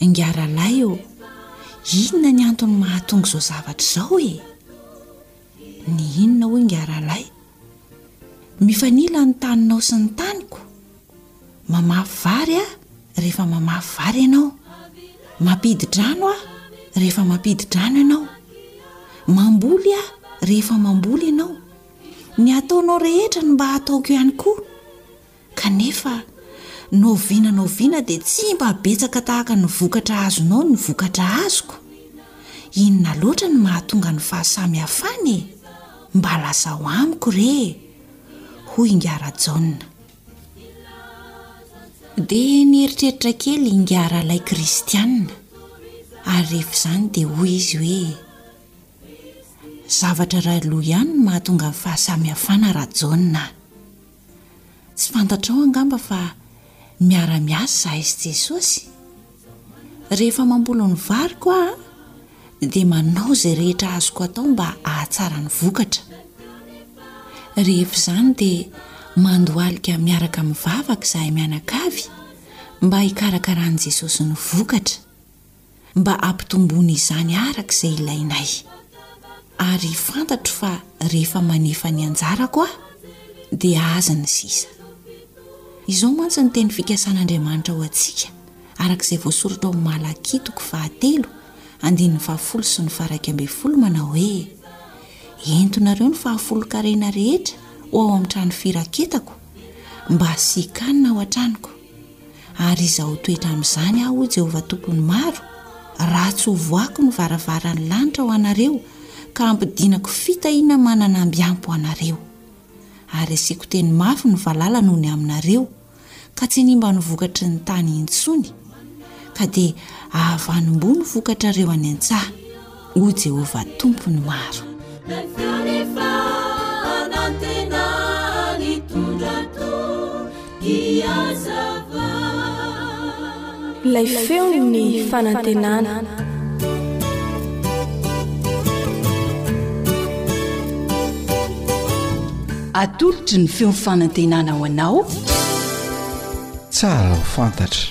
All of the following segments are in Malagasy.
Ingaralahy ô, inona ny antony mahatonga izao zavatra izao e? Ny inona hoy Ingaralahy? Mifanila ny taninao sy ny taniko. Mamafy vary aho rehefa mamafy vary ianao. Mampidi-drano aho rehefa mampidi-drano ianao. Mamboly aho rehefa mamboly ianao. Ny ataonao rehetra no mba ataoko ihany koa. Kanefa, na oviana na oviana dia tsy mba betsaka tahaka ny vokatra azonao ny vokatra azoko. Inona loatra no mahatonga ny fahasamihafana e? Mba lazao amiko re e! hoy Ingahy Rajaona. Dia nieritreritra kely Ingahy Ralay Kristiana, ary rehefa izany dia hoy izy hoe, Zavatra iray loha ihany no mahatonga ny fahasamihafana Rajaona a! Tsy fantatrao angamba fa miara-miasa izahay sy Jesosy. Rehefa mamboly ny variko aho, dia manao izay rehetra azoko atao mba hahatsara ny vokatra. Rehefa izany dia mandohalika miaraka amin'ny vavaka izahay mianakavy mba hikarakaràn'i Jesosy ny vokatra. mba hampitomboana izany araka izay ilainay. Ary fantatro fa rehefa manefa ny anjarako aho, dia azy ny sisa. Izao mantsy ny teny fikasan'Andriamanitra ho antsika, araka izay voasoratra ao Malakia toko fahatelo, andininy fahafolo sy ny faharaika ambin'ny folo manao hoe, Entonareo ny fahafolonkarena rehetra ho ao amin'ny trano firaketako, mba sikanina ao an-tranoko. Ary iza ho toetra amin'izany aho, hoy Jehovah Tompon'ny maro, raha tsy hovohako ny varavaran'ny lanitra ho anareo ka hampidinako fitahiana mananamby ampy ho anareo? Ary hasiako teny mafy ny valala noho ny aminareo, ka tsy hanimba ny vokatry ny tany intsony, ka dia hahavanom-boa ny vokatrareo any an-tsaha. hoy Jehovah Tompon'ny maro. Ilay feon'ny fanantenana. atolotry ny feon'ny fanantenana ho anao? Tsara ho fantatra.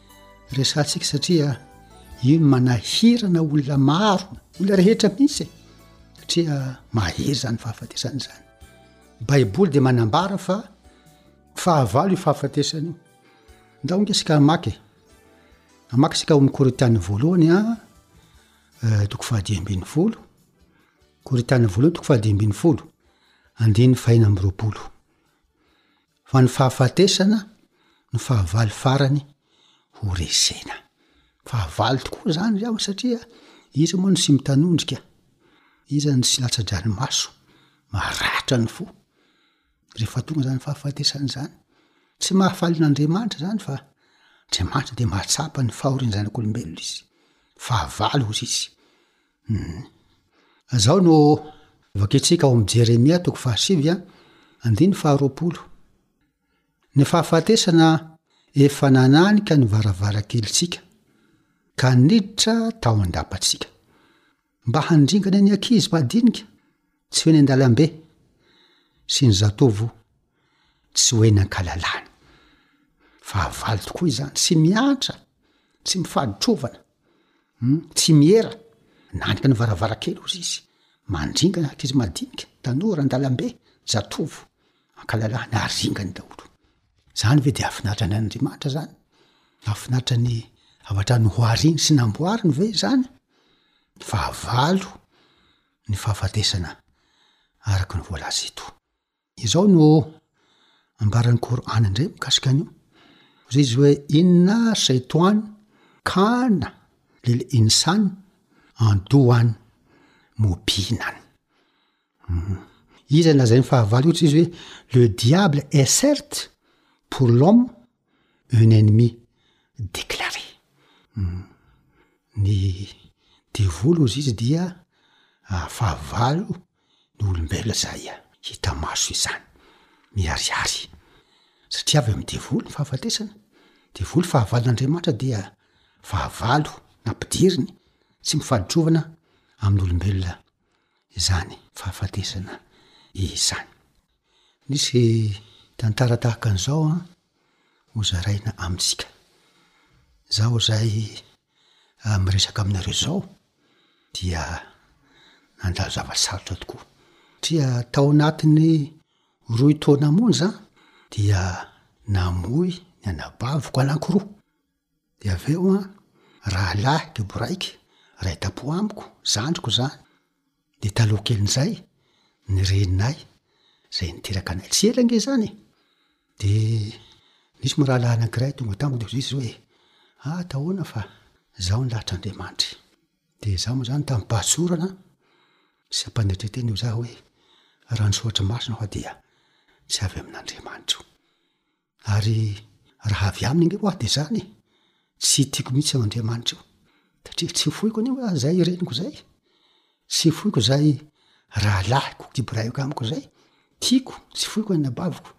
Resahantsika satria io no manahirana olona maro, olona rehetra mihitsy e, satria mahery izany fahafatesana izany. Baiboly dia manambara fa fahavalo io fahafatesana io. Ndao nge isika hamaky e. Hamaky isika ao amin'ny Korintiana voalohany a, eh, toko fahadimy ambin'ny folo. Korintiana voalohany toko fahadimy ambin'ny folo, andininy fahina amby roapolo. Fa ny fahafatesana no fahavalo farany ho resena. Fahavalo tokoa izany ry havana satria iza moa no tsy mitanondrika? Iza no tsy latsa-dranomaso? Maratra ny fo rehefa tonga izany fahafatesana izany. Tsy mahafaly an'Andriamanitra izany fa Andriamanitra dia mahatsapa ny fahorian'ny zanak'olombelona izy. Fahavalo hozy izy. Zao no vakintsika ao amin'i Jeremia toko fahasivy an, andininy faharoapolo, Ny fahafatesana efa nananika ny varavarankelintsika, ka niditra tao an-dapantsika. Mba handringana ny ankizy madinika tsy ho eny an-dalambe, sy ny zatovo tsy ho eny an-kalalahana. Fahavalo tokoa izany, tsy miantra, tsy mifaditrovana. Hum, tsy miera! Nanika ny varavarankely ozy izy, mandringana ankizy madinika, tanora, an-dalambe, zatovo, ankalalahana ary ringany daholo. Zany ve dia hafinaritra ny an'Andriamanitra zany? Hafinaritra ny avy hatrany hohariny sy namboariny ve zany? Fahavalo ny fahafatesana araka ny voalaza eto. Izao no ambaran'ny Qur'an indray mikasika an'io, hoy izy hoe, Inna shaytwan kana lil insan aduwan mubinan. Iza no lazain'ny fahavalo ohatra izy hoe, Le diable est certes pour l'homme un ennemi déclaré. Ny devoly hozy izy dia fahavalo Ny olombelona izay hita maso izany miharihary satria avy amin'ny devoly ny fahafatesana, devoly fahavalon'Andriamanitra dia fahavalo nampidiriny tsy mifanitrovana amin'ny olombelona izany fahafatesana izany. Nisy tantara tahaka an'izao an, hozaraina amintsika. Izaho izay Raha miresaka aminareo izao dia nandalo zava-tsarotra tokoa. Satria tao anatin'ny roy taona monja dia namoy ny anabaviko anankiroa. Dia avy eo an, rahalahiko boraiky, iray tam-po amiko, zandriko izany. Dia taloha kelin'izay, ny reninay izay niteraka anay, tsy ela ange izany e! dia nisy moa rahalahy anankiray tonga tamiko dia hoy izy hoe, ah atao ahoana fa izaho no lahitr'Andriamanitra e! dia izaho moa izany tamim-pahatsorana sy am-panetren-tena hoy izaho hoe, raha ny soratry ny masina ho'a dia tsy avy amin'Andriamanitra io. Ary raha avy aminy ange ho'a de zany e! Tsy tiako mihitsy io Andriamanitra io, satria tsy foiko anie ho'a zay reniko zay, tsy foiko zay rahalahiko kiborahiko amiko zay, tiako, tsy foiko any anabaviko,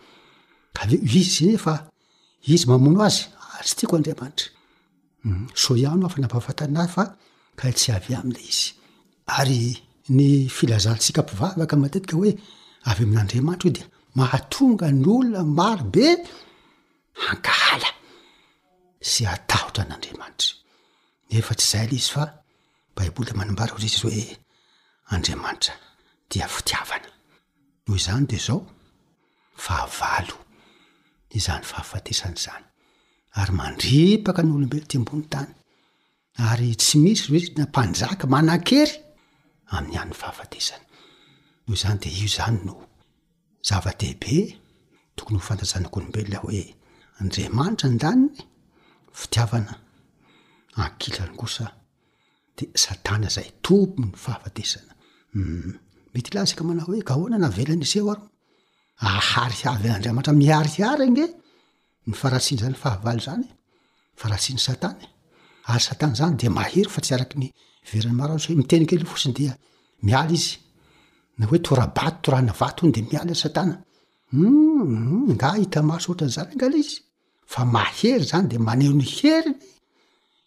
avy eo izy nefa izy mamono azy, ah tsy tiako Andriamanitra. Soa ihany no afa-nampahafantarina ahy fa kay tsy avy aminy ilay izy. Ary ny filazantsika mpivavaka matetika hoe avy amin'Andriamanitra io dia mahatonga ny olona maro be hankahala sy hatahotra an'Andriamanitra. Nefa tsy izay ilay izy fa Baiboly manambara hoe Andriamanitra dia fitiavana. Noho izany dia izao, fahavalo izany fahafatesana izany, ary mandripaka ny olombelo ety ambony tany, ary tsy misy ve na mpanjaka manan-kery amin'ny an'ny fahafatesana. Noho izany dia io izany no zava-dehibe tokony ho fantatsanak'olombelona hoe, Andriamanitra an-daniny, fitiavana, ankilany kosa. Dia Satana izay tompon'ny fahafatesana. Humm. Mety hilaza isika manao hoe, Ahoana no avelany hiseho ary? Aharihavy an'Andriamanitra miharihary ange ny faharatsian'izany fahavalo izany e! Faharatsian'i Satana e! Ary Satana izany dia mahery fa tsy araka ny iveren'ny maro azy hoe miteny kely fotsiny dia miala izy. Na hoe tora-bato, torahana vato hono dia miala Satana. Humm. Angaha hita maso ohatran'izany angaha ilay izy? Fa mahery izany dia maneho ny heriny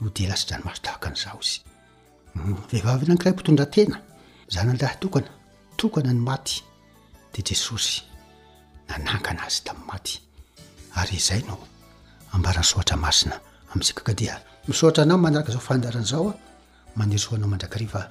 no dia lasa-dranomaso tahaka an'izaho izy. Vehivavy anankiray mpitondratena, zanadahy tokana, tokana ny maty, dia Jesosy nanangana azy tamin'ny maty. Ary izay no ambaran'ny soratra masina amintsika. Ka dia misaotra anao manaraka izao fandaharana izao aho, manery soa anao mandrakariva.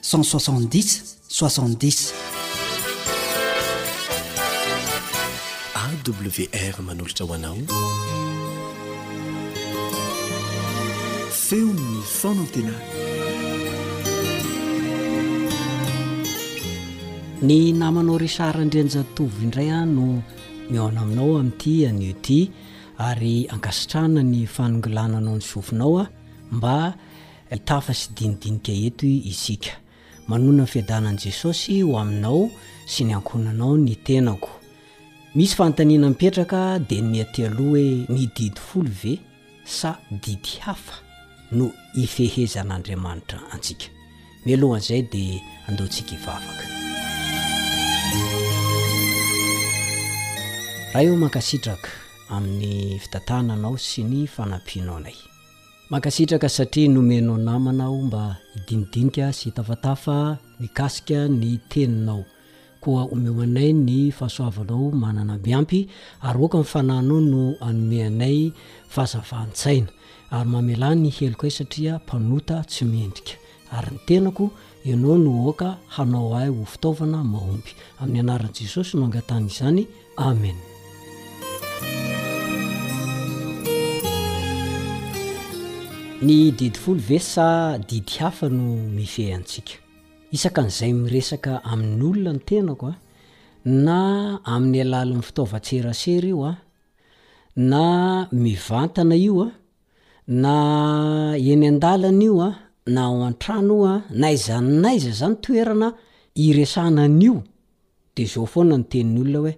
Cent soixante dix soixante dix. AWR manolotra ho anao feon'ny fanantenana. Ny namanao Richard Andrianjatovo indray aho no mihaona aminao amin'ity anio ity ary ankasitrahana ny fanongilananao ny sofinao aho mba Hitafa sy dinidinika eto isika. Manonona ny fiadanan'i Jesosy ho aminao sy ny ankohonanao ny tenako. Misy fanontaniana mipetraka dia ny miaty aloha hoe ny didy folo ve sa didy hafa no ifehezan'Andriamanitra antsika. Mialohan'izay dia andeontsika hivavaka. Ray ô mankasitraka amin'ny fitantananao sy ny fanampianao anay. Mankasitraka satria nomenao namana aho mba hidinidinika sy hitafatafa mikasika ny teninao. Koa omeo anay ny fahasoavanao manana be ampy, ary aoka ny Fananao no hanome anay fahazavan-tsaina. Ary mamelà ny helokay satria mpanota tsy mendrika. Ary ny tenako, Ianao no aoka hanao ahy ho fitaovana mahomby. Amin'ny anaran'i Jesosy no angatahana izany. Amen. Ny didy folo ve sa didy hafa no mifehy antsika? Isakan'izay miresaka amin'olona ny tenako a, na amin'ny alalin'ny fitaovan-tserasera io a, na mivantana io a, na eny an-dalana io a, na ao an-trano io a, na aiza n'aiza izany toerana iresahana an'io Dia zao foana ny tenin'ny olona hoe,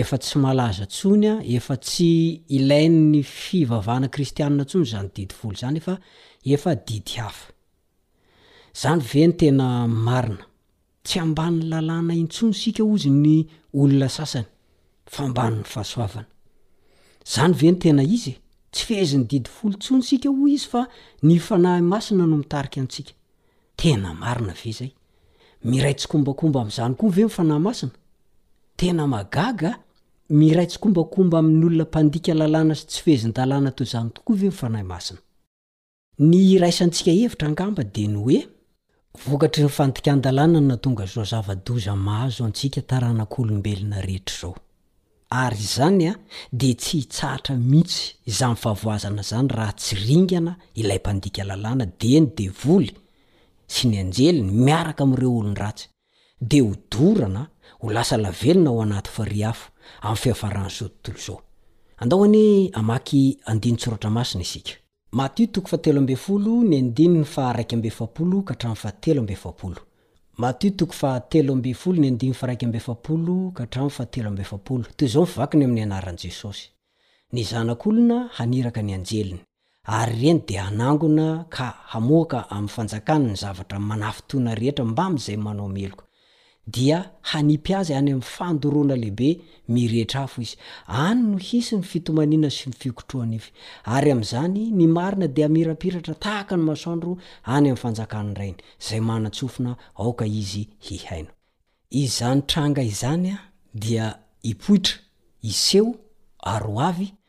efa tsy malaza tsony an, efa tsy ilain'ny fivavahana kristianina tsony izany didy folo izany fa efa didy hafa. Zany ve ny tena marina? Tsy ambanin'ny lalàna intsony isika hozy ny olona sasany fa ambanin'ny fahasoavana. Zany ve ny tena izy e? Tsy fehezin'ny didy folo tsony isika hoy izy fa ny Fanahy Masina no mitarika antsika. Tena marina ve izay? Miray tsikombakomba amin'izany koa ve ny Fanahy Masina? Tena mahagaga a! Miray tsikombakomba amin'ny olona mpandika lalàna sy tsy fehezin-dalàna toy izany tokoa ve ny Fanahy Masina? Ny hiraisantsika hevitra angamba dia ny hoe, vokatry ny fandikan-dalàna no nahatonga izao zava-doza mahazo antsika taranak'olombelona rehetra izao. ary izany dia tsy hitsahatra mihitsy izany fahavoazana izany raha tsy ringana ilay mpandika lalàna dia ny devoly sy ny anjeliny miaraka amin'ireo olon-dratsy dia ho dorana ho lasa lavenona ao anaty farihy afo amin'ny fiafaran'izao tontolo izao. Andao anie hamaky andinin-tsoratra masina isika. Matio toko fahatelo ambin'ny folo ny andininy faha raika amby efapolo ka hatramin'ny faha telo amby efapolo. Matio toko faha telo ambin'ny folo ny andininy faha raika amby efapolo ka hatramin'ny faha telo amby efapolo. Toy izao ny vakiny amin'ny anaran'i Jesosy, Ny Zanak'olona haniraka ny anjeliny, ary ireny dia hanangona ka hamoaka amin'ny fanjakany ny zavatra manafitoana rehetra mbamin'izay manao meloka. dia hanipy azy any amin'ny fandoroana lehibe mirehitra afo izy. Any no hisy ny fitomaniana sy ny fikotroha-nify. Ary amin'izany, ny marina dia hamirapiratra tahaka ny masoandro any amin'ny fanjakan'ny Rainy, izay manan-tsofina aoka izy hihaino. Izany tranga izany dia hipoitra, hiseho, ary ho avy,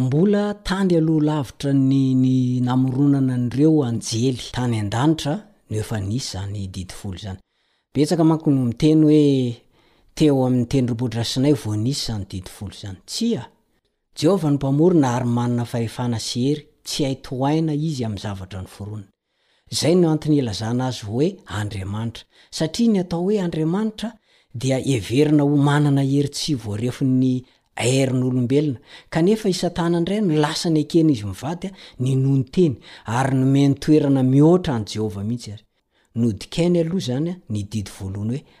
Mbola tany aloha lavitra ny ny namoronana an'ireo anjely tany an-danitra no efa nisy izany didy folo izany. Betsaka manko no miteny hoe teo amin'ny tendrombohitra Sinay vao nisy izany didy folo izany. Tsia! Jehovah no Mpamorona ary manana fahefana sy hery tsy hay tohaina izy amin'ny zavatra noforoniny. Izay no antony ilazana Azy hoe Andriamanitra. Satria ny atao hoe Andriamanitra dia heverina ho manana hery tsy voarefon'ny herin'olombelona. Kanefa i Satana indray no lasa nekena izy mivady ny nonon-teny ary nomeny toerana mihoatra an'i Jehovah mihitsy ary. Nodikainy aloha izany ny didy voalohany hoe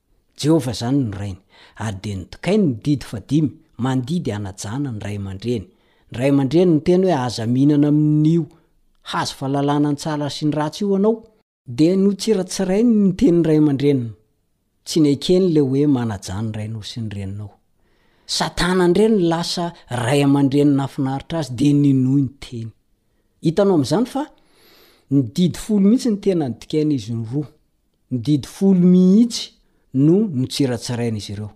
Jehovah izany no Rainy, ary dia nodikainy ny didy fahadimy, Mandidy hanajana ny ray aman-dreny. Ny ray aman-dreny niteny hoe aza mihinana amin'io hazo fahalalana ny tsara sy ny ratsy io ianao. Dia notsiratsirainy ny tenin'ny ray aman-dreniny. Tsy nekeny ilay hoe manajà ny rainao sy ny reninao. Satana indray no lasa ray aman-dreny nahafinaritra azy, dia ninoy ny teny. Hitanao amin'izany fa ny didy folo mihitsy no tena nodikain'izy roa. Ny didy folo mihitsy no notsiratsirain'izy ireo.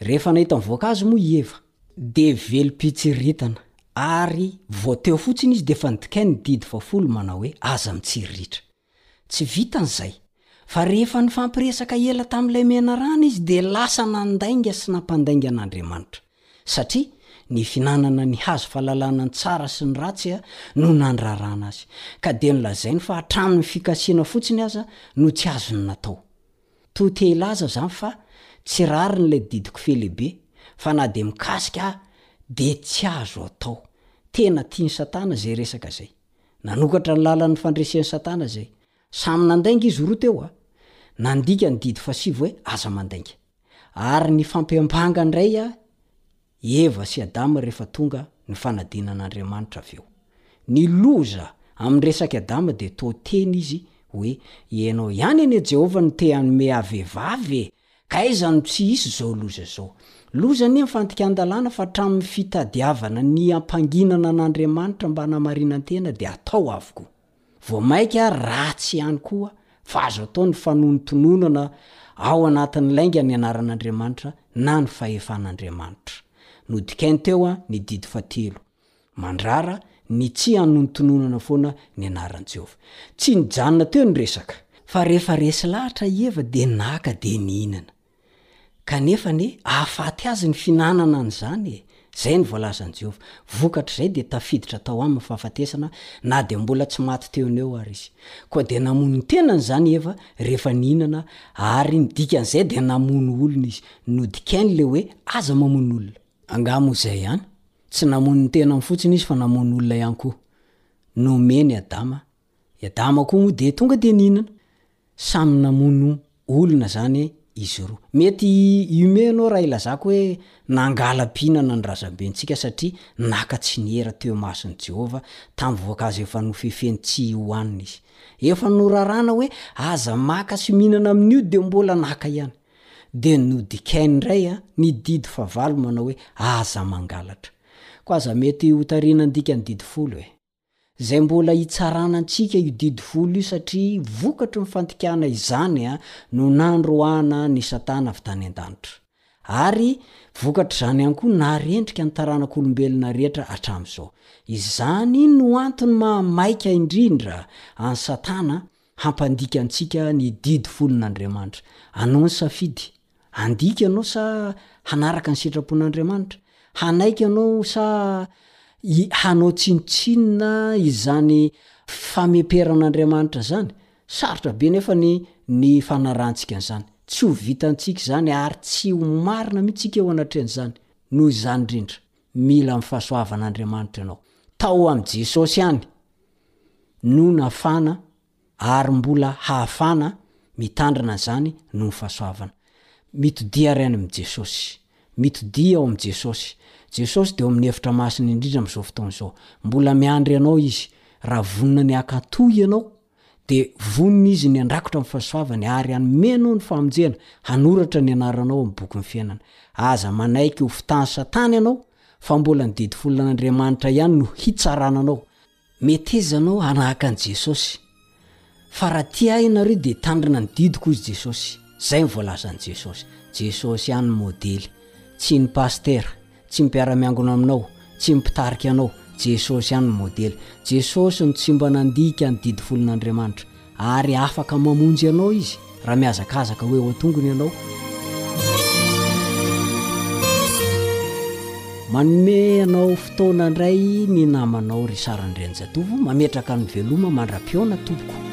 Rehefa nahita mivoaka azy moa i Eva. Dia velom-pitsiritana. Ary vao teo fotsiny izy dia efa nodikainy ny didy fahafolo manao hoe, Aza mitsiriritra. Tsy vitan'izay. Fa rehefa nifampiresaka ela tamin'ilay menarana izy dia lasa nandainga sy nampandainga an'Andriamanitra. Satria ny fihinanana ny hazo fahalalana ny tsara sy ny ratsy no nandrarana azy, ka dia nolazainy fa hatramin'ny fikasihana fotsiny aza no tsy azony natao. Toa te hilaza izany fa tsy rariny ilay didiko fe lehibe, fa na dia mikasika aho dia tsy azo atao. Tena tian'i Satana izay resaka izay. Nanokatra ny lalan'ny fandresen'i Satana izay. Samy nandainga izy roa teo a! Nandika ny didy fahasivy hoe aza mandainga. ary ny fampembanga indray a Eva sy Adama rehefa tonga ny fanadinan'Andriamanitra avy eo. Ny loza amin'ny resak'i Adama dia toa teny izy hoe ianao ihany anie Jehovah no te hanome ahy vehivavy e! ka aiza no tsy hisy izao loza izao. Loza anie ny fandikan-dalàna fa hatramin'ny fitadiavana ny hampanginana an'Andriamanitra mba hanamarinan-tena dia atao avokoa. Vao mainka ary ratsy ihany koa fa azo atao ny fanonontononana ao anatin'ny lainga ny anaran'Andriamanitra na ny fahefan'Andriamanitra. Nodikainy teo ny didy fahatelo, mandrara ny tsy hanonontononana foana ny anaran'i Jehovah. Tsy nijanona teo ny resaka. Fa rehefa resy lahatra i Eva dia naka dia nihinana. Kanefa anie, hahafaty azy ny fihinanana an'izany e! Izay no voalazan'i Jehovah. Vokatr'izay dia tafiditra tao aminy ny fahafatesana, na dia mbola tsy maty teo no eo àry izy. Koa dia namono ny tenany izany i Eva rehefa nihinana, ary ny dikan'izay dia namono olona izy. Nodikainy ilay hoe aza mamono olona. Angaha moa izay ihany? Tsy namono ny tenany fotsiny izy fa namono olona ihany koa. Nomeny Adama I Adama koa moa dia tonga dia nihinana. Samy namono olona izany izy roa. Mety humain ianao raha ilazako hoe nangalam-pihinana ny razambentsika satria naka tsiniera teo imason'i Jehovah tamin'ny voankazo efa nofefeny tsy hohanina izy. Efa norarana hoe aza maka sy mihinana amin'io dia mbola naka ihany. Dia nodikainy indray ny didy fahavalo manao hoe aza mangalatra. Koa aza mety hotariana handika ny didy folo e. Zay mbola hitsarana antsika io didy folo io satria vokatry ny fandikana izany no nandroahana an'i Satana avy tany an-danitra. Ary vokatr'izany ihany koa nary endrika ny taranak'olombelona rehetra hatramin'izao. Izany no antony maha maika indrindra an'i Satana hampandika antsika ny didy fonon'Andriamanitra. Anao ny safidy, handika ianao sa hanaraka ny sitrapon'Andriamanitra? Hanaiky ianao sa hanao tsinontsinona izany fameperan'Andriamanitra izany? Sarotra be nefa ny ny fanarahantsika an'izany. Tsy ho vitantsika izany ary tsy ho marina mihitsy tsika eo anatrehan'izany. Noho izany indrindra, mila ny fahasoavan'Andriamanitra ianao. Tao amin'i Jesosy ihany. no nafana ary mbola hahafana mitandrina izany noho ny fahasoavana. Mitodia ary any amin'i Jesosy. Mitodia ao amin'i Jesosy. Jesosy dia ao amin'ny efitra masina indrindra amin'izao fotoana izao. Mbola miandry anao Izy. Raha vonona ny hankatò ianao, dia vonona Izy ny handrakotra ny fahasoavany ary hanome anao ny famonjena, hanoratra ny anaranao amin'ny bokin'ny fiainana. Aza manaiky ho fitahan'i Satana ianao, fa mbola ny didy folon' Andriamanitra ihany no hitsarana anao. Mety aiza ianao hanahaka an'i Jesosy? Fa raha tia Ahy ianareo dia tandrina ny didiko, hoy Jesosy. Izay no voalazan'i Jesosy. Jesosy ihany no modely. Tsy ny pasitera, tsy ny mpiara-miangona aminao, tsy ny mpitarika anao. Jesosy ihany no modely. Jesosy no tsy mba nandika ny didy folon' Andriamanitra. Ary afaka mamonjy ianao Izy raha mihazakazaka ho eo an-tongony ianao. Manome anao fotoana indray ny namanao ry Sara Andrianjatovo, mametraka ny veloma mandra-pihaona tompoko.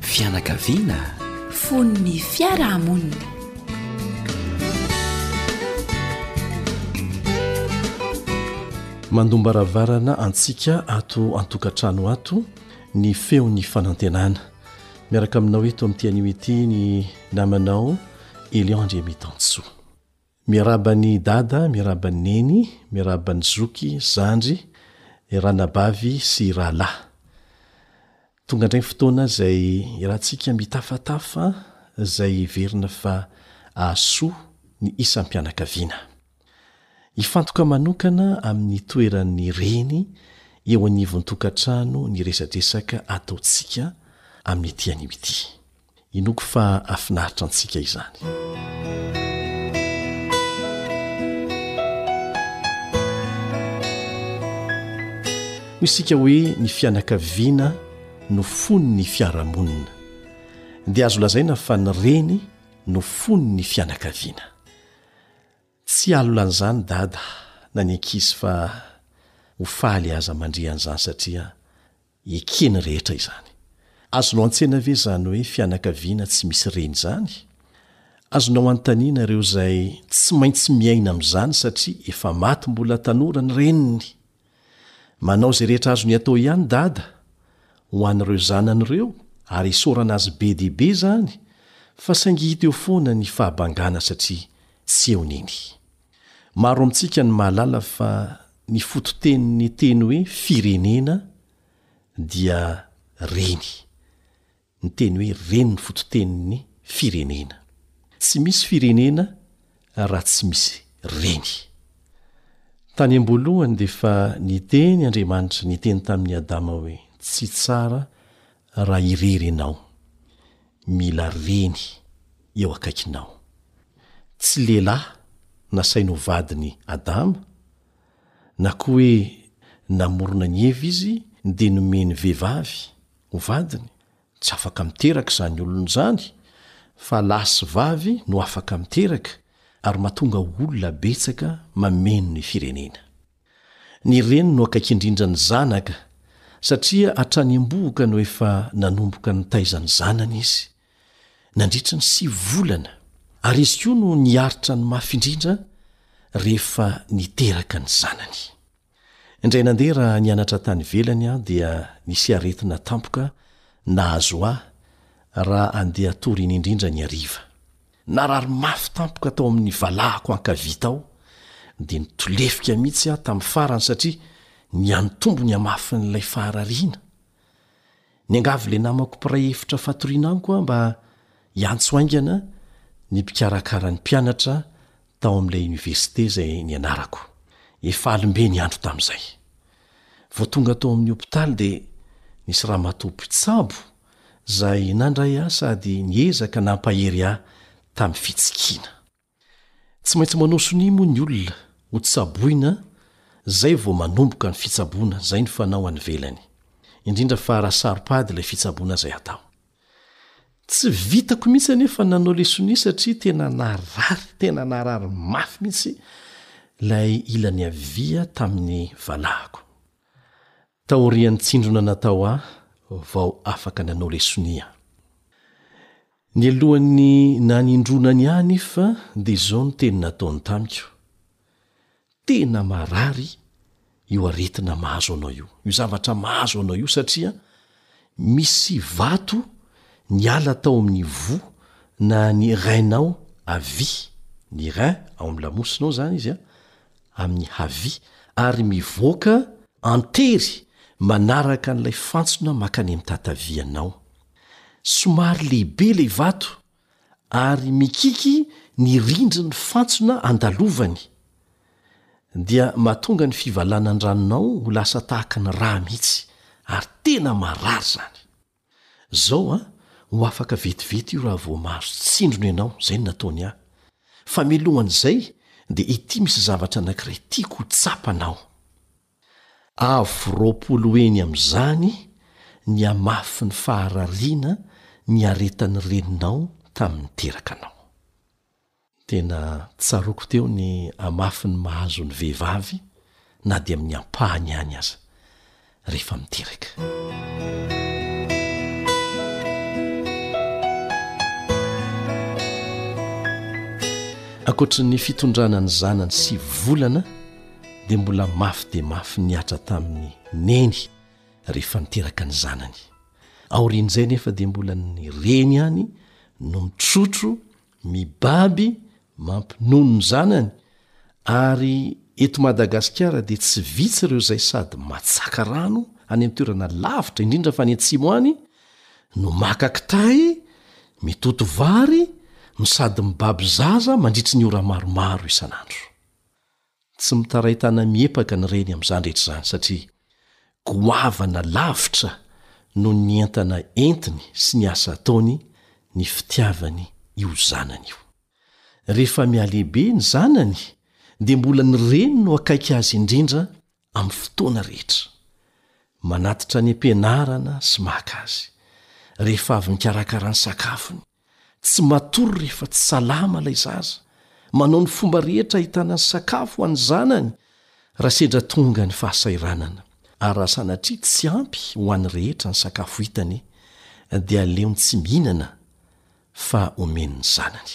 Fianakaviana. Fon'ny fiarahamonina. Mandombaravarana antsika ato antokatrano ato ny feon'ny fanantenana. Miaraka aminao eto amin'ity anio ity ny namanao Eliandry Mitansoa. Miaraba ny Dada miaraba ny Neny miaraba ny Zoky zandry ranabavy sy rahalahy Tonga ndray ny fotoana izay iarahantsika mitafatafa izay heverina fa ahasoa ny isam-pianakaviana Hifantoka manokana amin'ny toeran'ny Reny eo anivon'ny tokantrano ny resadresaka ataontsika amin'ity anio ity. Inoako fa hafinaritra antsika izany. Hoy isika hoe ny fianakaviana no fon'ny fiarahamonina, dia azo lazaina fa ny reny no fon'ny fianakaviana. Tsy alina an'izany dada na ny ankizy fa ho faly aza mandre an'izany satria Eken'ny rehetra izany. Azonao an-tsena ve izany hoe fianakaviana tsy misy reny izany? Azonao anontaniana ireo izay tsy maintsy miaina amin'izany satria efa maty mbola tanora ny reniny. Manao izay rehetra azony atao ihany dada ho an'ireo zanany ireo ary isaorana azy be dia be izany fa saingy hita eo foana ny fahabangana satria tsy eo neny. Maro amintsika no mahalala fa Ny fototenin'ny teny hoe firenena dia reny. Ny teny hoe reny ny fototenin'ny firenena. Tsy misy firenena raha tsy misy reny. Tany am-boalohany dia efa niteny Andriamanitra niteny tamin'i Adama hoe tsy tsara Raha irery ianao, mila reny eo akaikinao. Tsy lehilahy nasainy ho vadiny Adama, na koa hoe namorona an'i Eva izy dia nomeny vehivavy ho vadiny, tsy afaka miteraka izany olona izany, fa lahy sy vavy no afaka miteraka, ary mahatonga olona betsaka mameno ny firenena. Ny reny no akaiky indrindra ny zanaka satria hatrany am-bohoka no efa nanomboka nitaiza ny zanany izy, nandritry ny sivy volana, ary izy koa no niaritra ny mafy indrindra rehefa niteraka ny zanany. Indray nandeha raha nianatra tany ivelany aho dia nisy aretina tampoka nahazo ahy raha andeha tory iny indrindra ny hariva. Narary mafy tampoka tao amin'ny valahako ankavia tao dia nitolefika mihitsy aho tamin'ny farany satria nihanitombo ny hamafin'ilay faharariana. Niangavy ilay namako mpiray efitra fatoriana amiko aho mba hiantso haingana ny mpikarakara ny mpianatra tao amin'ilay oniversite izay nianarako. Efa alim-be ny andro tamin'izay. Vao tonga tao amin'ny hopitaly dia nisy ramatoa mpitsabo izay nandray ahy sady niezaka nampahery ahy tamin'ny fitsikiana. Tsy maintsy manao sonia moa ny olona ho tsaboina izay vao manomboka ny fitsaboana izay ny fanao any ivelany, indrindra fa raha saro-pady ilay fitsaboana izay atao. Tsy vitako mihitsy anefa ny nanao ilay sonia satria tena narary tena narary mafy mihitsy ilay ilany havia tamin'ny valahako. Taorian'ny tsindrona natao aho vao afaka nanao le sonia. Nialohan'ny nanindronany ahy anefa dia izao no teny nataony tamiko, Tena marary io aretina mahazo anao io, io zavatra mahazo anao io satria misy vato niala tao amin'ny voa na ny rein-nao havia, ny rein ao amin'ny lamosinao izany izy an, amin'ny havia ary mivoaka an-tery manaraka an'ilay fantsona mankany amin'ny tatavianao. Somary lehibe ilay vato ary mikiky ny rindrin'ny fantsona andalovany, dia mahatonga ny fivalanan'ny ranonao ho lasa tahaka ny rà mihitsy, ary tena marary izany. Zao an, ho afaka vetivety io raha vao mahazo tsindrona ianao, zay no nataony ahy. Fa milohan'izay dia ity misy zavatra anankiray tiako ho tsapanao. Avo roapolo heny amin'izany ny hamafin'ny faharariana niaretan'ny reninao tamin'ny niteraka anao. Tena tsaroako teo ny hamafin'ny mahazo ny vehivavy na dia amin'ny ampahany ihany aza rehefa miteraka. Ankoatry ny fitondrana ny zanany sivy volana dia mbola mafy dia mafy nihatra tamin'ny neny rehefa niteraka ny zanany. Aorian'izay nefa dia mbola ny reny ihany no mitrotro Mibaby, mampinono ny zanany, ary eto Madagasikara dia tsy vitsy ireo izay sady matsaka rano any amin'ny toerana lavitra, indrindra fa any atsimo any, no maka kitay, mitoto vary, no sady mibaby zaza mandritry ny ora maromaro isan'andro. Tsy mitaray tana miepaka ny reny amin'izany rehetra izany satria goavana lavitra noho ny entana entiny sy ny asa ataony ny fitiavany io zanany io. Rehefa mihalehibe ny zanany dia mbola ny reny no akaiky azy indrindra amin'ny fotoana rehetra. Manatitra any am-pianarana sy maka azy. Rehefa avy nikarakara ny sakafony, Tsy matory rehefa tsy salama ilay zaza. Manao ny fomba rehetra ahitana ny sakafo ho an'ny zanany raha sendra tonga ny fahasahiranana. Ary raha sanatria tsy ampy ho an'ny rehetra ny sakafo hitany dia aleony tsy mihinana fa omeny ny zanany.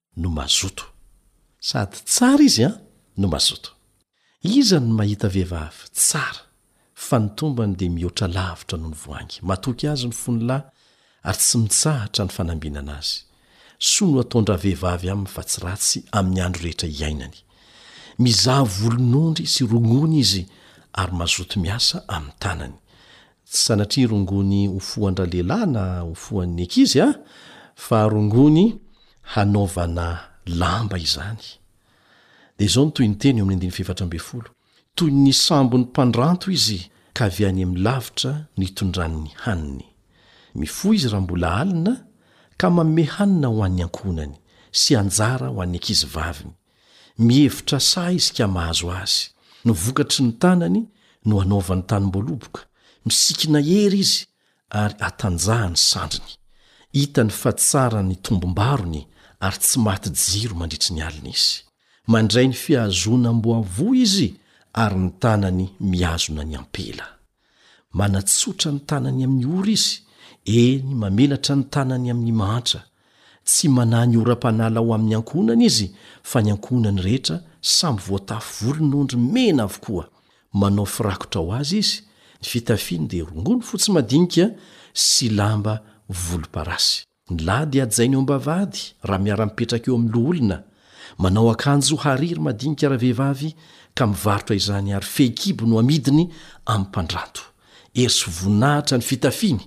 no mazoto. Sady tsara izy an no mazoto. Iza no mahita vehivavy tsara fa ny tombany dia mihoatra lavitra noho ny voahangy. Matoky azy ny fony lahy ary tsy mitsahatra ny fanambinana azy. Soa no ataon-dravehivavy aminy fa tsy ratsy amin'ny andro rehetra iainany. Mizaha volon'ondry sy rongony izy ary mazoto miasa amin'ny tanany. Tsy sanatria rongony ho fohan-dralehilahy na ho fohan'ny ankizy an, fa rongony hanaovana lamba izany. Dia izao no tohinteny eo amin'ny andininy fahefatra ambin'ny folo, Toy ny sambon'ny mpandranto izy, ka avy any amin'ny lavitra no itondrany ny haniny. Mifoha izy raha mbola alina, ka manome hanina ho an'ny ankohonany, sy anjara ho an'ny ankizy vaviny. Mihevitra sahy izy ka mahazo azy. Ny vokatry ny tanany no anaovany tanimboaloboka. Misikina hery izy ary atanjaha ny sandriny. Hitany fa tsara ny tombom-barony ary tsy maty jiro mandritry ny alina izy. Mandray ny fihazonam-boavoa izy ary ny tanany mihazona ny ampela. Manatsotra ny tanany amin'ny ora izy, eny, mamelatra ny tanany amin'ny mahantra. Tsy manahy ny oram-panala ao amin'ny ankohonany izy, fa ny ankohonany rehetra samy voatafy volon'ondry mena avokoa. Manao firakotra ho azy izy, ny fitafiany dia rongony fotsy madinika sy lamba volomparasy. Ny lahy dia hajaina eo am-bavahady raha miara-mipetraka eo amin'ny loholona, manao akanjo hariry madinika ravehivavy ka mivarotra izany ary fehikibo no amidiny amin'ny mpandrato. Hersy voninahitra ny fitafiany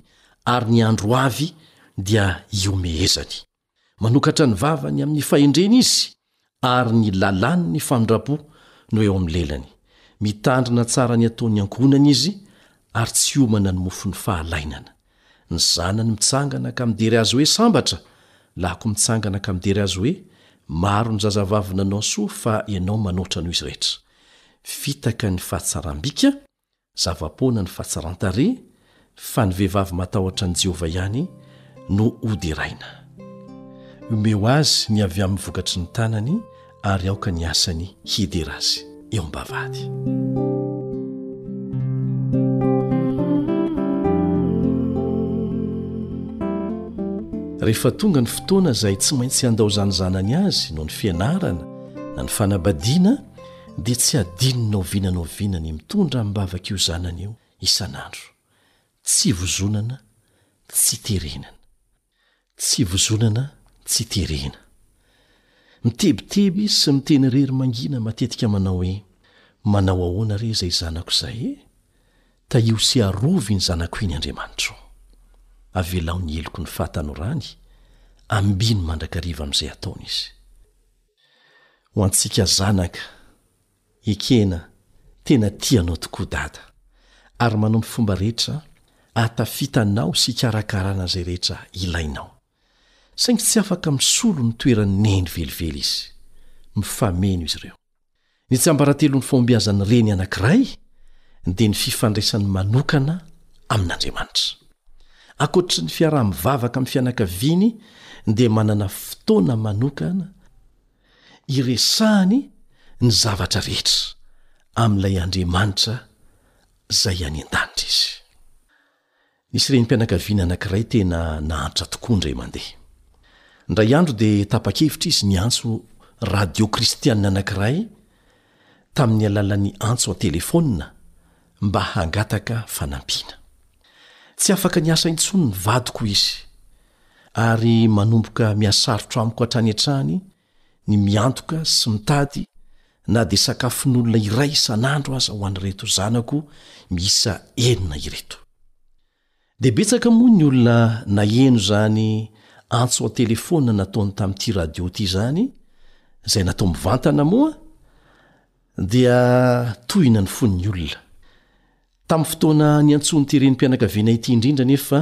ary ny andro ho avy dia iomehezany. Manokatra ny vavany amin'ny fahendrena izy ary ny lalàn'ny famindram-po no eo amin'ny lelany. Mitandrina tsara ny ataon'ny ankohonany izy ary tsy hiomana ny mofon'ny fahalainana. Ny zanany mitsangana ka midery azy hoe sambatra, lako mitsangana ka midery azy hoe maro ny zazavavy nanao soa fa ianao manoatra noho izy rehetra. Fitaka ny fahatsaram-bika. Zava-poana ny fahatsaran-tarehy, fa ny vehivavy matahotra an'i Jehovah ihany no hoderaina. Omeo azy ny avy amin'ny vokatry ny tanany, ary aoka ny asany hidera azy eo am-bavahady. Rehefa tonga ny fotoana izay tsy maintsy handao izany zanany azy noho ny fianarana na ny fanabadiana, dia tsy hadino na oviana na oviana ny mitondra amim-bavak'io zanany io isan'andro. Tsy vozonana tsy terenana. Tsy vozonana tsy terena. Mitebiteby sy miteny irery mangina matetika manao hoe, Manao ahoana re izay zanako izay e? Tahio sy arovy iny zanako iny Andriamanitra o! Avelao ny heloky ny fahatanorany, ambiny mandrakariva amin'izay ataony Izy. Ho antsika zanaka, ekena tena tia anao tokoa Dada, ary manompo fomba rehetra ahatafita anao sy hikarakarana izay rehetra ilainao. Saingy tsy afaka misolo ny toeran'i Neny velively izy. Mifameno izy ireo. Ny tsiambaratelon'ny fahombiazan'ny reny anankiray dia ny fifandraisany manokana amin'Andriamanitra. Ankoatry ny fiaraha-mivavaka amin'ny fianakaviany dia manana fotoana manokana iresahany ny zavatra rehetra amin'ilay Andriamanitra izay any an-danitra izy. Nisy renim-pianakaviana anankiray tena nahantra tokoa indray mandeha. Indray andro dia tapa-kevitra izy ny hiantso radio kristianina anankiray tamin'ny alalan'ny antso an-telefaonina mba hangataka fanampiana. Tsy afaka niasa intsony ny vadiko, hoy izy, ary manomboka mihasarotra amiko hatrany hatrany ny miantoka sy mitady na dia sakafon'olona iray isan'andro aza ho an'ireto zanako miisa enina ireto. Dia betsaka moa ny olona naheno izany antso an-telefaonina nataony tamin'ity radio ity izany, izay natao mivantana moa dia tohina ny fon'ny olona. Tamin'ny fotoana niantsoany ity renim-pianakaviana ity indrindra anefa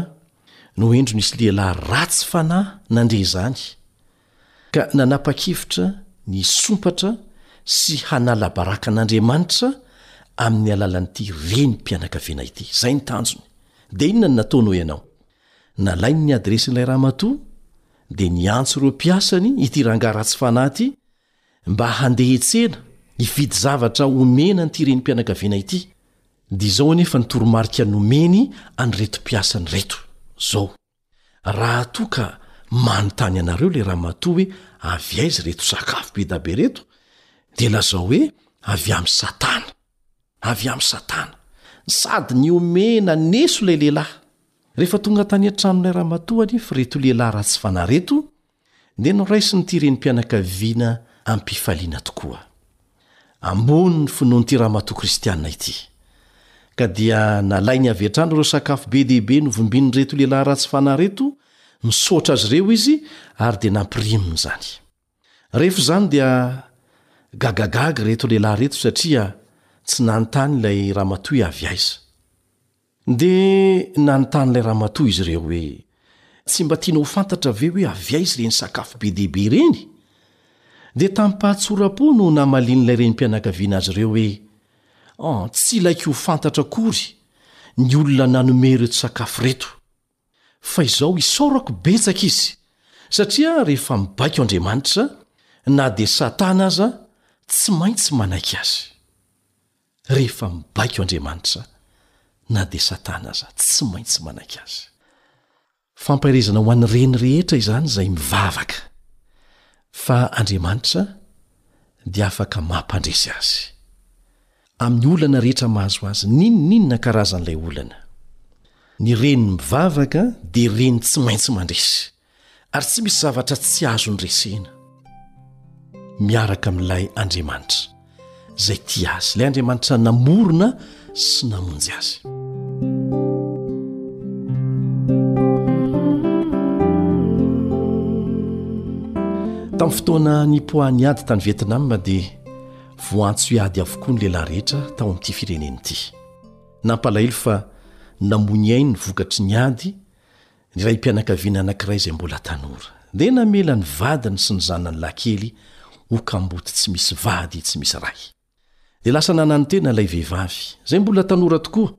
no indro nisy lehilahy ratsy fanahy nandre izany, ka nanapa-kevitra ny hisompatra sy hanala baraka an'Andriamanitra amin'ny alalan'ity renim-pianakaviana ity. Izay ny tanjony. Dia inona no nataony hoy ianao? Nalainy ny adiresin'ilay ramatoa, dia niantso ireo mpiasany ity rangahy ratsy fanahy ity mba handeha hiantsena, hividy zavatra homena an'ity renim-pianakaviana ity. Dia izao anefa ny toromarika nomeny an'ireto mpiasany ireto, izao. Raha toa ka manontany anareo le ramatoa hoe avy aiza reto sakafo be da be reto de lazao hoe avy am satana avy am satana sady niomena neso lay lehilahy refa tonga tany atranon'ilay ramatoa anef reto lehilahy ratsy fanahy reto dia noraisin'ity renim-pianakaviana am-pifaliana tokoa. Ambony ny finoan'ity ramatoa kristiana ity, ka dia nalainy avy hatrany ireo sakafo be dia be novimbin'ireto lehilahy ratsy fanahy ireto, nisaotra azy ireo izy ary dia nampiriminy izany. Rehefa izany dia gagagaga ireto lehilahy ireto satria tsy nanontany ilay ramatoa hoe avy aiza. Dia nanontany ilay ramatoa izy ireo hoe, Tsy mba tianao ho fantatra ve hoe avy aiza ireny sakafo be dia be ireny? Dia tamim-pahatsoram-po no namalian'ilay renim-pianakaviana azy ireo hoe, An, tsy ilaiko ho fantatra akory ny olona nanome ireto sakafo ireto. Fa izao isaorako betsaka izy satria rehefa mibaiko Andriamanitra na dia satana aza tsy maintsy manaiky azy. Rehefa mibaiko Andriamanitra na dia satana aza tsy maintsy manaiky azy. Fampaherezana ho an'ny reny rehetra izany izay mivavaka fa Andriamanitra dia afaka mampandresy azy. amin'ny olana rehetra mahazo azy, n'inon'inona karazan'ilay olana. Ny reny mivavaka dia reny tsy maintsy mandresy, ary tsy misy zavatra tsy azony resena, miaraka amin'ilay Andriamanitra izay tia azy, ilay Andriamanitra namorona sy namonjy azy. Tamin'ny fotoana nipoahan'ny ady tany Vietnam dia Voantso hiady avokoa ny lehilahy rehetra tao amin'ity firenena ity. Nampalahelo fa namoy ny ainy vokatry ny ady ny raim-pianakaviana anankiray izay mbola tanora. Dia namela ny vadiny sy ny zanany lahy kely ho kamboty tsy misy vady tsy misy ray. Dia lasa nanano-tena ilay vehivavy, izay mbola tanora tokoa,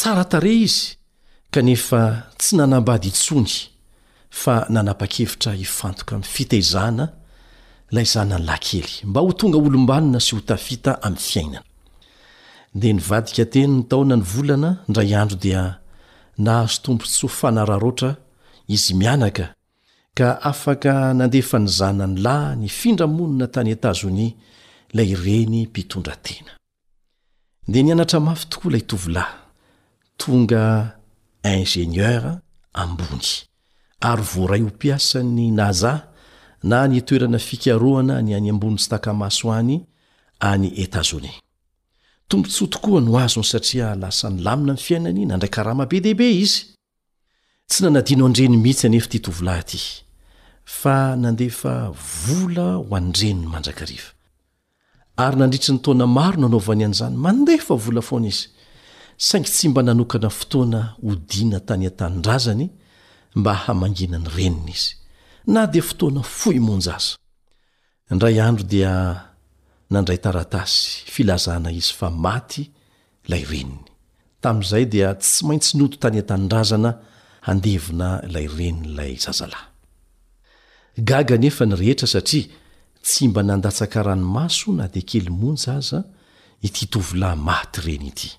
Tsara tarehy izy kanefa tsy nanambady intsony fa nanapa-kevitra hifantoka amin'ny fitaizana ilay zanany lahy-kely mba ho tonga olom-banona sy ho tafita amin'ny fiainana. Dia nivadika teny ny taona ny volana, indray andro dia nahazo tombontsoa fanararaotra izy mianaka ka afaka nandefa ny zanany lahy nifindra monina tany Etazonia ilay reny mpitondratena. Dia nianatra mafy tokoa ilay tovolahy, tonga ingénieur ambony, ary voaray ho mpiasan'ny NASA na ny toerana fikarohana ny any ambony tsy taka-maso any any Etazonia. Tombontsoa tokoa no azony satria lasa nilamina ny fiainany, nandray karama be dia be izy. Tsy nanadino an-dreny mihitsy anefa ity tovolahy ity, fa nandefa vola ho an-dreniny mandrakariva. Ary nandritry ny taona maro nanaovany an'izany, mandefa vola foana izy, saingy tsy mba nanokana fotoana hodiana tany an-tanindrazany mba hamangiana ny reniny izy, na dia fotoana fohy monja aza. Indray andro dia nandray taratasy filazana izy fa maty ilay reniny. Tamin'izay dia tsy maintsy nody tany an-tanindrazana handevina ilay renin'ilay zazalahy. Gaga anefa ny rehetra satria tsy mba nandatsaka ranomaso na dia kely monja aza ity tovolahy maty reny ity.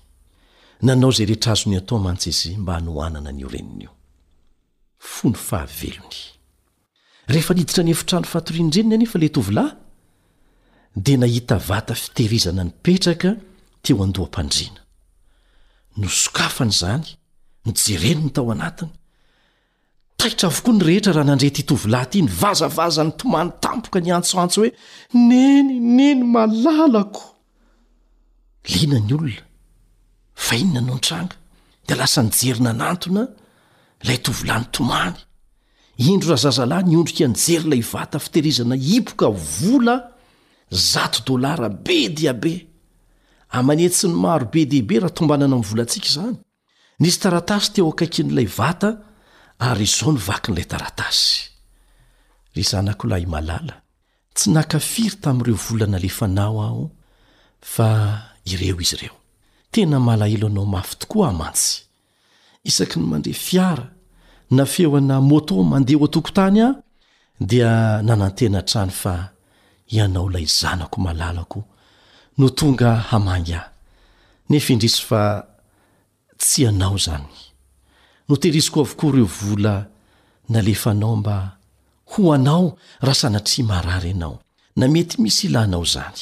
Nanao izay rehetra azony atao mantsy izy mba hanohanana an'io reniny io. Fony fahavelony. Rehefa niditra ny efitrano fatorian-dreniny anefa ilay tovolahy, dia nahita vata fitehirizana nipetraka teo an-doham-pandriana. Nosokafany izany, nojereny ny tao anatiny. Taitra avokoa ny rehetra raha nandre ity tovolahy ity nivazavaza nitomany tampoka niantsoantso hoe, Neny, Neny malalako! Liana ny olona fa inona no nitranga, dia lasa nijery nanantona ilay tovolahy nitomany. Indro razazalahy niondrika nijery ilay vata fitehirizana hipoka vola zato dolara be dia be. Aman'hetsiny maro be dia be raha tombanana amin'ny volantsika izany. Nisy taratasy teo akaikin'ilay vata ary izao no vakin'ilay taratasy, Ry zanako lahy malala, tsy naka firy tamin'ireo vola nalefanao aho fa ireo izy ireo. Tena malahelo anao mafy tokoa aho mantsy. Isaky ny mandeha fiara na feona moto mandeha eo an-tokotany aho dia nanantena hatrany fa ianao ilay zanako malalako no tonga hamangy ahy, nefa indrisy fa tsy ianao izany. Notehiriziko avokoa ireo vola nalefanao mba ho anao raha sanatria marary ianao na mety misy ilanao izany,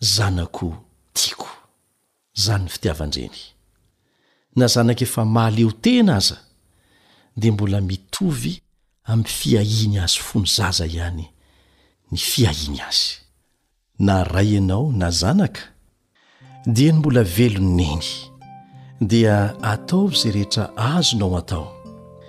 zanako tiako. Izany ny fitiavan-dreny. Na zanaka efa mahaleo tena aza dia mbola mitovy amin'ny fiahiany azy fo ny zaza ihany ny fiahiany azy. Na ray ianao na zanaka dia ny mbola velon'i neny dia ataovy izay rehetra azonao atao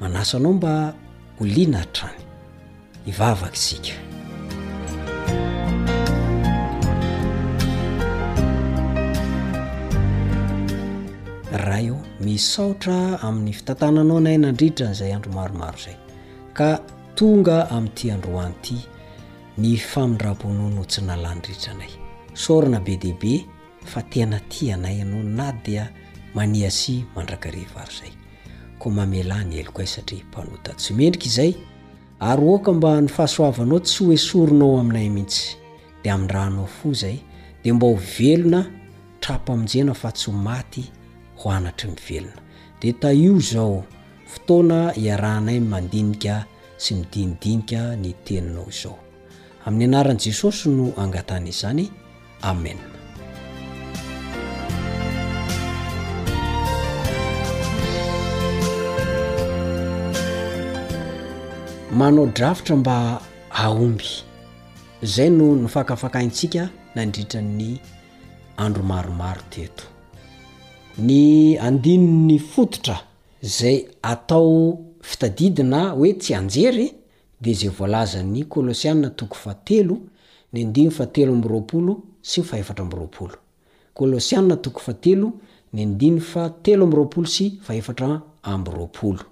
Manasa anao mba ho liana hatrany. Hivavaka isika. Ray ô, misaotra amin'ny fitantananao anay nandritra an'izay andro maromaro izay. Ka tonga amin'ity androany ity ny famindram-ponao tsy nalany ritra anay. Sorona be dia be fa tena tia anay ianao na dia maniasia mandrakariva ary izay. koa mamelà ny heloko ay satria mpanota tsy mendrika izay ary oaka mba ny fahasoavanao tsy ho esorina ao aminay mihitsy dia amin'ny raha anao fo izay dia mba ho velona tra-pamonjena fa tsy ho maty ho anatry ny velona dia tahio izao fotoana iarahanay mandinika sy midinidinika ny teninao izao amin'ny anaran'i Jesosy no angatana izany Amen. manao drafitra mba aomby zay no nofakafakaintsika nandritra ny andro maromaro teto ny andininy fototra zay atao fitadidina hoe tsy anjery dia izay voalazan'ny Kolosiana toko fahatelo, ny andininy fahatelo amby roapolo sy fahefatra amby roapolo. Kolosiana toko fahatelo, ny andininy fahatelo amby roapolo sy fahefatra amby roapolo.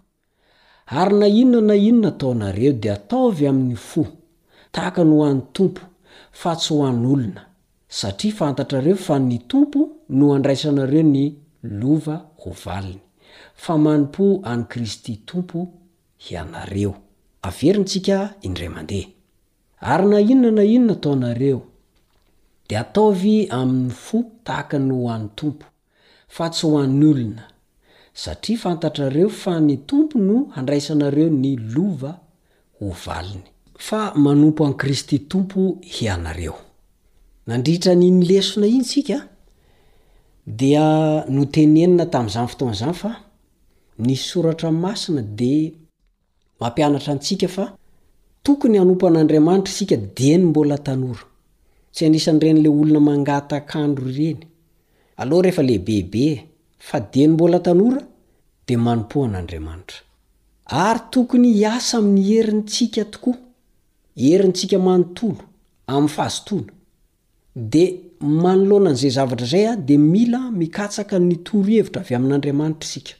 Ary na inona na inona ataonareo dia ataovy amin'ny fo, tahaka ny ho an'ny Tompo, fa tsy ho an'olona, satria fantatrareo fa ny Tompo no andraisanareo ny lova ho valiny. Fa manompoa an'i Kristy Tompo hianareo. Averintsika indray mandeha. Ary na inona na inona ataonareo, dia ataovy amin'ny fo tahaka ny ho an'ny Tompo, fa tsy ho an'ny olona, satria fantatrareo fa ny Tompo no handraisanareo ny lova ho valiny. Fa manompo an'i Kristy Tompo hianareo. Nandritra an'iny lesona iny isika dia notenenina tamin'izany fotoana izany fa Ny Soratra Masina dia mampianatra antsika fa tokony hanompo an'Andriamanitra isika dieny mbola tanora. Tsy anisan'ireny-le olona mangatak'andro ireny. Aleo rehefa lehibebe e! Fa dieny mbola tanora dia manompoa an'Andriamanitra. Ary tokony hiasa amin'ny herintsika tokoa, herintsika manontolo, amin'ny fahazotoana. Dia manoloana an'izay zavatra izay aho dia mila mikatsaka ny torohevitra avy amin'Andriamanitra isika,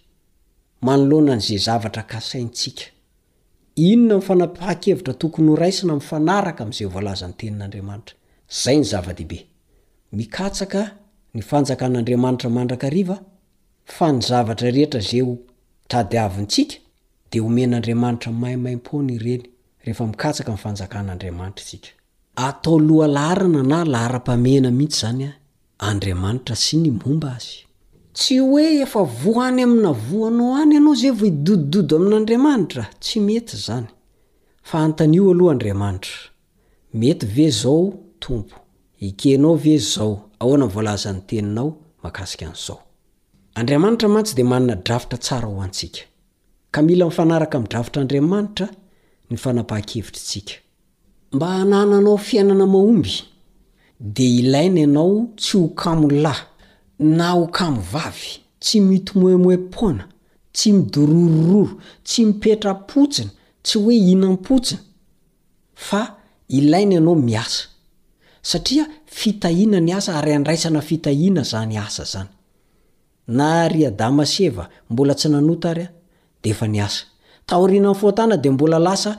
manoloana an'izay zavatra kasaintsika. Inona ny fanapahan-kevitra tokony horaisina mifanaraka amin'izay voalazan'ny Tenin'Andriamanitra? Izay ny zava-dehibe. Mikatsaka ny fanjakan'Andriamanitra mandrakariva, fa ny zavatra rehetra izay ho tadiavintsika dia omen'Andriamanitra maimaimpoana ireny rehefa mikatsaka ny fanjakan'Andriamanitra isika. Atao loha laharana na laharam-pahamehana mihitsy izany an, Andriamanitra sy ny momba Azy. Tsy hoe efa voa any amina voanao any ianao izay vao hidodododo amin'Andriamanitra, tsy mety izany. Fa antanio aloha Andriamanitra, Mety ve izao, Tompo? Ekenao ve izao? Ahoana ny voalazan'ny Teninao makasika an'izao? Andriamanitra mantsy dia manana drafitra tsara ho antsika. Ka mila mifanaraka amin'ny drafitr'Andriamanitra ny fanapahan-kevitritsika. Mba hanananao fiainana mahomby, dia ilaina ianao tsy ho kamo lahy na ho kamo vavy, tsy mitomoemoem-poana, tsy midororororo, tsy mipetra-potsiny, tsy hoe hinam-potsiny, fa ilaina ianao miasa. Satria fitahiana ny asa ary andraisana fitahiana izany asa izany. Na ry Adama sy Eva mbola tsy nanota ary dia efa niasa. Taorian'ny fahotana dia mbola lasa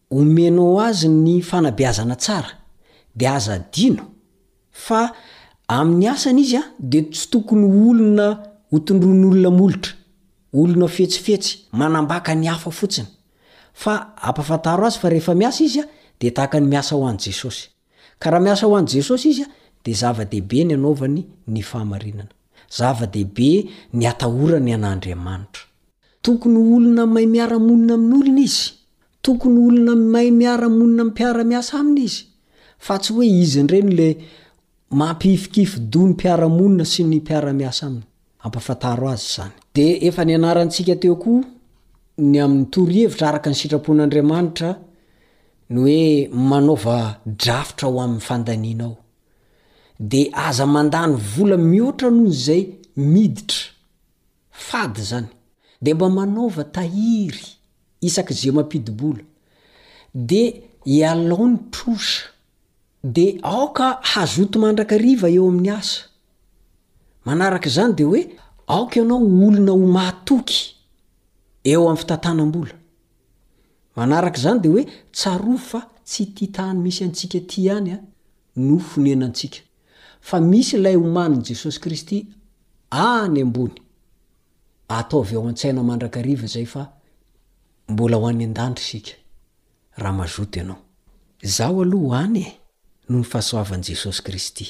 Omenao azy ny fanabeazana tsara, dia aza adino fa amin'ny asany izy dia tsy tokony ho olona hotondroin'olona molotra, olona fetsifetsy, manambaka ny hafa fotsiny. Fa ampafantaro azy fa rehefa miasa izy dia tahaka ny miasa ho an'i Jesosy. Ka raha miasa ho an'i Jesosy izy, dia zava-dehibe ny anaovany ny fahamarinana. Zava-dehibe ny atahorany an'Andriamanitra. Tokony ho olona mahay miara-monina amin'olona izy. Tokony ho olona mahay miara-monina amin'ny mpiara-miasa aminy izy. Fa tsy hoe izy indray no ilay mampihifinkify-doha ny mpiara-monina sy ny mpiara-miasa aminy. Ampafantaro azy izany. Dia efa nianarantsika teo koa ny amin'ny torohevitra araka ny sitrapon'Andriamanitra, ny hoe manaova drafitra ho amin'ny fandanianao. Dia aza mandany vola mihoatra noho izay miditra. Fady izany. Dia mba manaova tahiry isak'izay mampidi-bola. Dia ialao ny trosa. Dia aoka hazoto mandrakariva eo amin'ny asa. Manaraka izany dia hoe aoka ianao ho olona ho mahatoky eo amin'ny fitantanam-bola. Manaraka izany dia hoe tsarovy fa tsy ity tany misy antsika ity ihany no fonenantsika. Fa misy ilay omanin'i Jesosy Kristy any ambony. Ataovy ao an-tsaina mandrakariva izay fa mbola ho any an-danitra isika. raha mazoto ianao. Izaho aloha ho any e, noho ny fahasoavan'i Jesosy Kristy.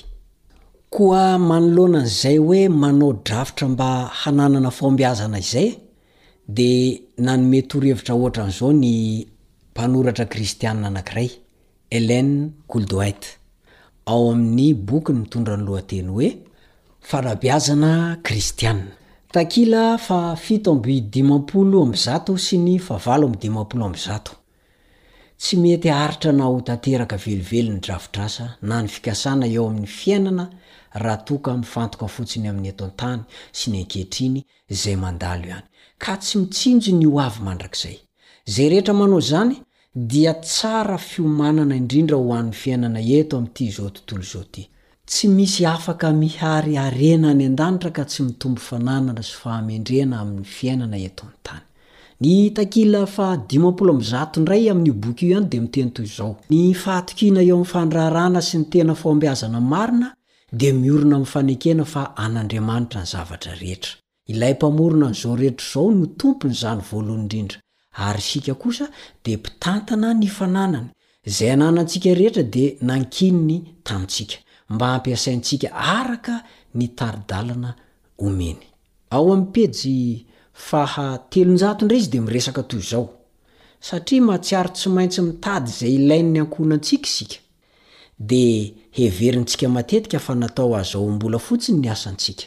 Koa manoloana an'izay hoe manao drafitra mba hananana fahombiazana izay, dia nanome torohevitra hoatran'izao ny mpanoratra kristiana anankiray, Ellen Goldwait, ao amin'ny bokiny mitondra ny lohateny hoe, Fanabeazana kristiana. Takila fahafito amby dimampolo amby zato sy ny fahavalo amby dimampolo amby zato. Tsy mety haharitra na ho tanteraka velively ny drafitrasa na ny fikasana eo amin'ny fiainana raha toa ka mifantoka fotsiny amin'ny eto an-tany sy ny ankehitriny izay mandalo ihany ka tsy mitsinjo ny ho avy mandrakizay. Izay rehetra manao izany Dia tsara fiomanana indrindra ho an'ny fiainana eto amin'ity izao tontolo izao ity. Tsy misy afaka mihary harena any an-danitra ka tsy mitombo fananana sy fahamendrena amin'ny fiainana eto an-tany. Ny takila faha dimampolo amby zato indray amin'io boky io ihany dia miteny toy izao, Ny fahatokiana eo amin'ny fandraharahana sy ny tena fahombiazana marina dia miorina amin'ny fanekena fa an'Andriamanitra ny zavatra rehetra. Ilay Mpamorona an'izao rehetra izao no Tompon'izany voalohany indrindra, ary isika kosa dia mpitantana ny fananany. Izay ananantsika rehetra dia nankininy tamintsika, mba hampiasaintsika araka ny tari-dalana omeny. Ao amin'ny pejy faha telonjato indray izy dia miresaka toy izao, Satria mahatsiaro tsy maintsy mitady izay ilain'ny ankohonantsika isika, dia heverintsika matetika fa natao hahazoam-bola fotsiny ny asantsika.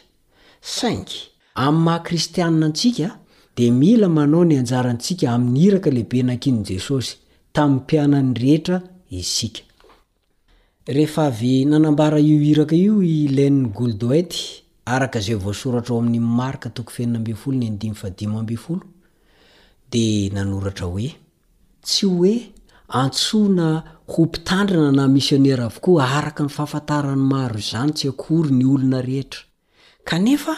Saingy, amin'ny maha-Kristianina antsika, dia mila manao ny anjarantsika amin'ny iraka lehibe nankinin'i Jesosy tamin'ny mpianany rehetra isika. Rehefa avy nanambara io iraka io i Len Goldwhite, araka izay voasoratra ao amin'ny Marka toko faheenina ambin'ny folo ny andininy fahadimy ambin'ny folo, dia nanoratra hoe. Tsy hoe antsoina ho mpitandrina na misionera avokoa araka ny fahafantaran'ny maro izany tsy akory ny olona rehetra. Kanefa,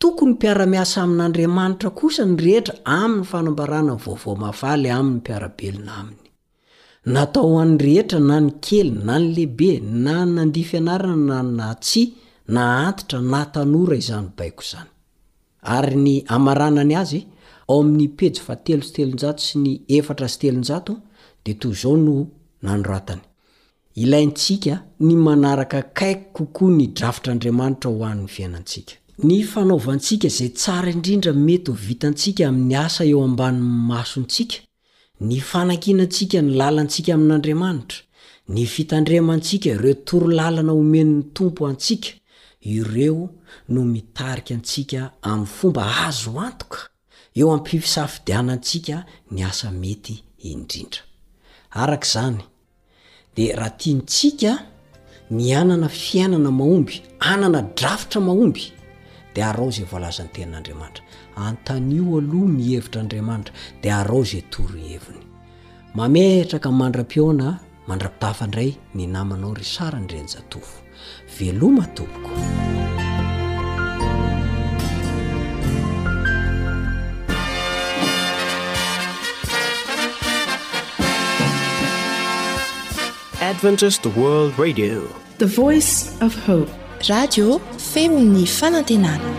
tokony mpiara-miasa amin'Andriamanitra kosa ny rehetra amin'ny fanambarana ny vaovao mahafaly amin'ny mpiara-belona aminy. Natao ho an'ny rehetra na ny kely na ny lehibe, na nandia fianarana na tsia, na antitra na tanora izany baiko izany. Ary ny hamaranany azy, ao amin'ny pejy fahatelo sy telonjato sy ny efatra sy telonjato, dia toy izao no nanoratany, Ilaintsika ny manaraka akaiky kokoa ny drafitr'Andriamanitra ho an'ny fiainantsika. Ny fanaovantsika izay tsara indrindra mety ho vitantsika amin'ny asa eo ambanin'ny masontsika Ny fanankinantsika ny lalantsika amin'Andriamanitra, ny fitandremantsika ireo toro lalana omen'ny Tompo antsika, ireo no mitarika antsika amin'ny fomba azo antoka eo am-pifisafidianantsika ny asa mety indrindra. Araka izany, Dia raha tiantsika ny hanana fiainana mahomby, hanana drafitra mahomby, dia arao izay voalazan'ny Tenin'Andriamanitra. Antanio aloha ny hevitr'Andriamanitra, dia arao izay toroheviny. Mametraka mandra-pihaona, mandra-pitafa indray ny namanao ry Sara Andrianjatovo. Veloma tompoko. Adventist World Radio. The Voice of Hope. Radio Femon'ny Fanantenana.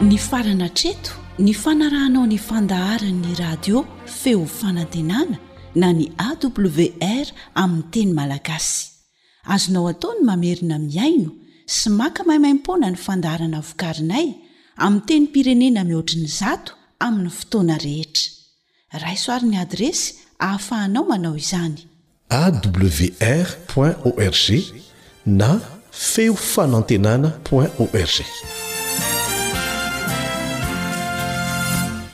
Ny farana treto ny fanarahanao ny fandaharan'ny radio Feo Fanantenana na ny AWR amin'ny teny malagasy. Azonao atao ny mamerina mihaino sy maka maimaimpoana ny fandaharana vokarinay amin'ny tenim-pirenena mihoatry ny zato amin'ny fotoana rehetra. Raiso àry ny adiresy ahafahanao manao izany. awr point org na feo fanantenana point org.